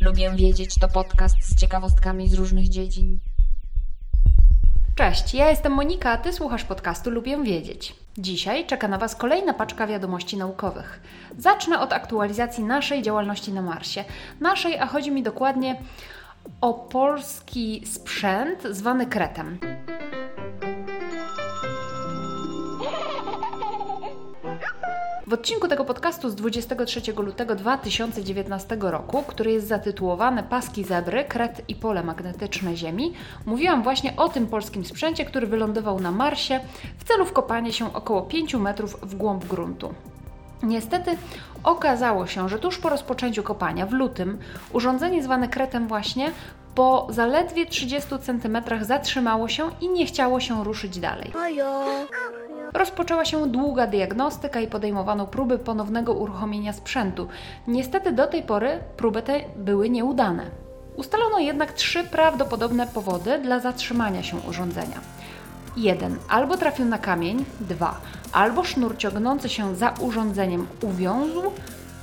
Lubię wiedzieć to podcast z ciekawostkami z różnych dziedzin. Cześć, ja jestem Monika, a Ty słuchasz podcastu Lubię Wiedzieć. Dzisiaj czeka na Was kolejna paczka wiadomości naukowych. Zacznę od aktualizacji naszej działalności na Marsie. Naszej, a chodzi mi dokładnie o polski sprzęt zwany Kretem. W odcinku tego podcastu z 23 lutego 2019 roku, który jest zatytułowany Paski zebry, kret i pole magnetyczne Ziemi, mówiłam właśnie o tym polskim sprzęcie, który wylądował na Marsie w celu wkopania się około 5 metrów w głąb gruntu. Niestety okazało się, że tuż po rozpoczęciu kopania w lutym urządzenie zwane kretem właśnie po zaledwie 30 cm zatrzymało się i nie chciało się ruszyć dalej. Rozpoczęła się długa diagnostyka i podejmowano próby ponownego uruchomienia sprzętu. Niestety do tej pory próby te były nieudane. Ustalono jednak trzy prawdopodobne powody dla zatrzymania się urządzenia. 1. Albo trafił na kamień. 2. Albo sznur ciągnący się za urządzeniem uwiązł.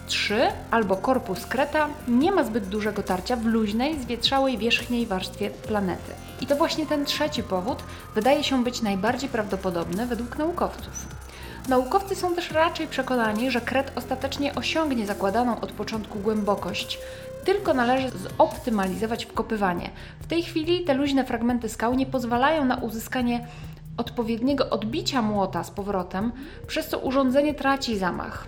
3. Albo korpus kreta nie ma zbyt dużego tarcia w luźnej, zwietrzałej wierzchniej warstwie planety. I to właśnie ten trzeci powód wydaje się być najbardziej prawdopodobny według naukowców. Naukowcy są też raczej przekonani, że kret ostatecznie osiągnie zakładaną od początku głębokość, tylko należy zoptymalizować wkopywanie. W tej chwili te luźne fragmenty skał nie pozwalają na uzyskanie odpowiedniego odbicia młota z powrotem, przez co urządzenie traci zamach.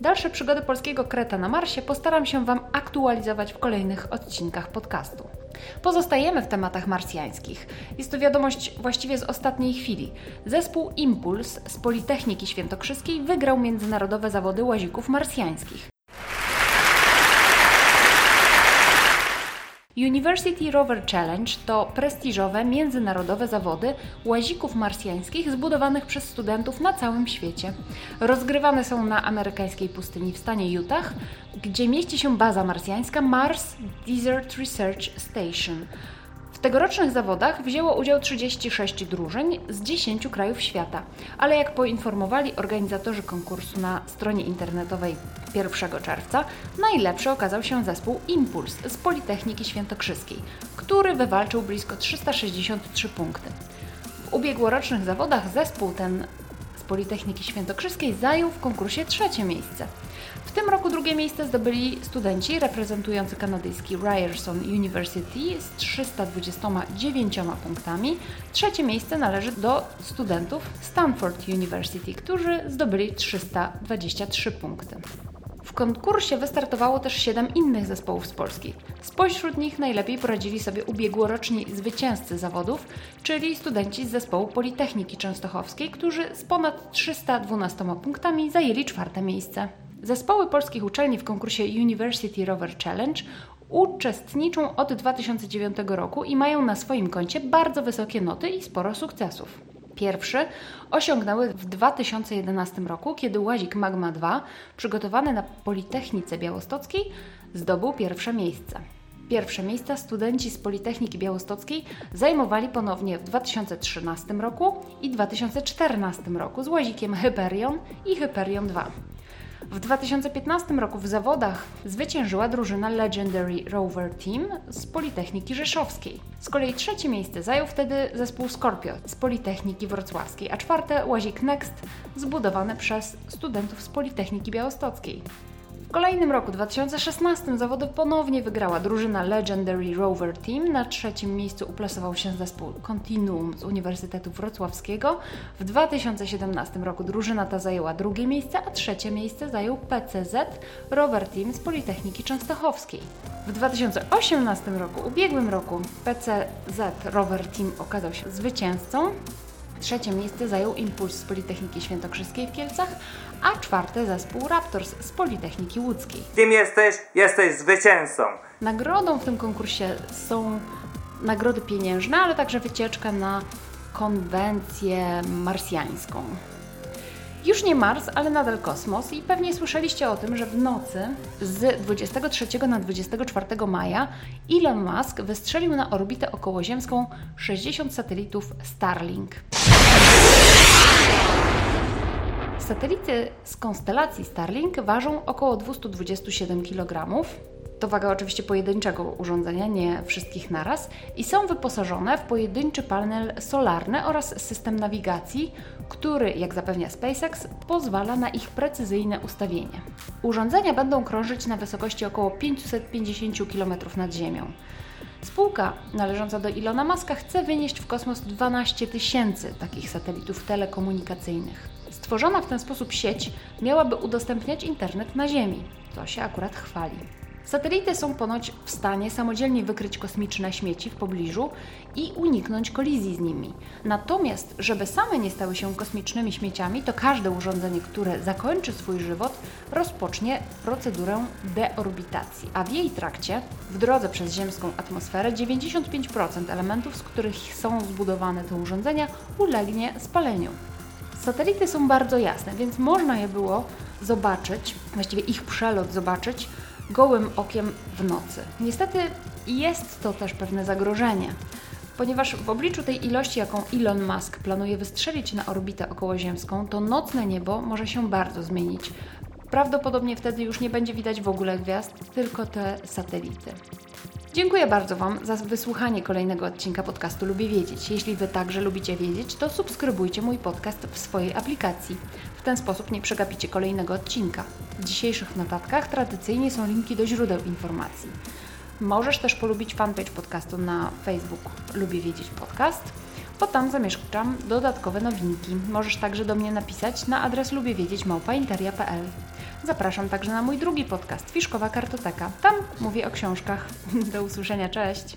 Dalsze przygody polskiego kreta na Marsie postaram się Wam aktualizować w kolejnych odcinkach podcastu. Pozostajemy w tematach marsjańskich. Jest to wiadomość właściwie z ostatniej chwili. Zespół Impuls z Politechniki Świętokrzyskiej wygrał międzynarodowe zawody łazików marsjańskich. University Rover Challenge to prestiżowe międzynarodowe zawody łazików marsjańskich zbudowanych przez studentów na całym świecie. Rozgrywane są na amerykańskiej pustyni w stanie Utah, gdzie mieści się baza marsjańska Mars Desert Research Station. W tegorocznych zawodach wzięło udział 36 drużyn z 10 krajów świata, ale jak poinformowali organizatorzy konkursu na stronie internetowej 1 czerwca, najlepszy okazał się zespół Impuls z Politechniki Świętokrzyskiej, który wywalczył blisko 363 punkty. W ubiegłorocznych zawodach zespół ten z Politechniki Świętokrzyskiej zajął w konkursie trzecie miejsce. W tym roku drugie miejsce zdobyli studenci reprezentujący kanadyjski Ryerson University z 329 punktami. Trzecie miejsce należy do studentów Stanford University, którzy zdobyli 323 punkty. Konkursie wystartowało też 7 innych zespołów z Polski. Spośród nich najlepiej poradzili sobie ubiegłoroczni zwycięzcy zawodów, czyli studenci z zespołu Politechniki Częstochowskiej, którzy z ponad 312 punktami zajęli czwarte miejsce. Zespoły polskich uczelni w konkursie University Rover Challenge uczestniczą od 2009 roku i mają na swoim koncie bardzo wysokie noty i sporo sukcesów. Pierwszy osiągnęły w 2011 roku, kiedy łazik Magma 2, przygotowany na Politechnice Białostockiej, zdobył pierwsze miejsce. Pierwsze miejsca studenci z Politechniki Białostockiej zajmowali ponownie w 2013 roku i 2014 roku z łazikiem Hyperion i Hyperion 2. W 2015 roku w zawodach zwyciężyła drużyna Legendary Rover Team z Politechniki Rzeszowskiej. Z kolei trzecie miejsce zajął wtedy zespół Scorpio z Politechniki Wrocławskiej, a czwarte łazik Next zbudowany przez studentów z Politechniki Białostockiej. W kolejnym roku, 2016, zawody ponownie wygrała drużyna Legendary Rover Team. Na trzecim miejscu uplasował się zespół Continuum z Uniwersytetu Wrocławskiego. W 2017 roku drużyna ta zajęła drugie miejsce, a trzecie miejsce zajął PCZ Rover Team z Politechniki Częstochowskiej. W 2018 roku, ubiegłym roku, PCZ Rover Team okazał się zwycięzcą. Trzecie miejsce zajął Impuls z Politechniki Świętokrzyskiej w Kielcach, a czwarte zespół Raptors z Politechniki Łódzkiej. Kim jesteś? Jesteś zwycięzcą. Nagrodą w tym konkursie są nagrody pieniężne, ale także wycieczka na konwencję marsjańską. Już nie Mars, ale nadal kosmos i pewnie słyszeliście o tym, że w nocy z 23 na 24 maja Elon Musk wystrzelił na orbitę okołoziemską 60 satelitów Starlink. Satelity z konstelacji Starlink ważą około 227 kg. To waga oczywiście pojedynczego urządzenia, nie wszystkich naraz, i są wyposażone w pojedynczy panel solarny oraz system nawigacji, który, jak zapewnia SpaceX, pozwala na ich precyzyjne ustawienie. Urządzenia będą krążyć na wysokości około 550 km nad Ziemią. Spółka należąca do Ilona Maska chce wynieść w kosmos 12 tysięcy takich satelitów telekomunikacyjnych. Stworzona w ten sposób sieć miałaby udostępniać internet na Ziemi, co się akurat chwali. Satelity są ponoć w stanie samodzielnie wykryć kosmiczne śmieci w pobliżu i uniknąć kolizji z nimi. Natomiast, żeby same nie stały się kosmicznymi śmieciami, to każde urządzenie, które zakończy swój żywot, rozpocznie procedurę deorbitacji, a w jej trakcie, w drodze przez ziemską atmosferę, 95% elementów, z których są zbudowane te urządzenia, ulegnie spaleniu. Satelity są bardzo jasne, więc można je było zobaczyć, właściwie ich przelot zobaczyć gołym okiem w nocy. Niestety jest to też pewne zagrożenie, ponieważ w obliczu tej ilości, jaką Elon Musk planuje wystrzelić na orbitę okołoziemską, to nocne niebo może się bardzo zmienić. Prawdopodobnie wtedy już nie będzie widać w ogóle gwiazd, tylko te satelity. Dziękuję bardzo Wam za wysłuchanie kolejnego odcinka podcastu Lubię Wiedzieć. Jeśli Wy także lubicie wiedzieć, to subskrybujcie mój podcast w swojej aplikacji. W ten sposób nie przegapicie kolejnego odcinka. W dzisiejszych notatkach tradycyjnie są linki do źródeł informacji. Możesz też polubić fanpage podcastu na Facebook Lubię Wiedzieć Podcast, bo tam zamieszczam dodatkowe nowinki. Możesz także do mnie napisać na adres lubiewiedzieć.małpainteria.pl Zapraszam także na mój drugi podcast Fiszkowa Kartoteka. Tam mówię o książkach. Do usłyszenia, cześć!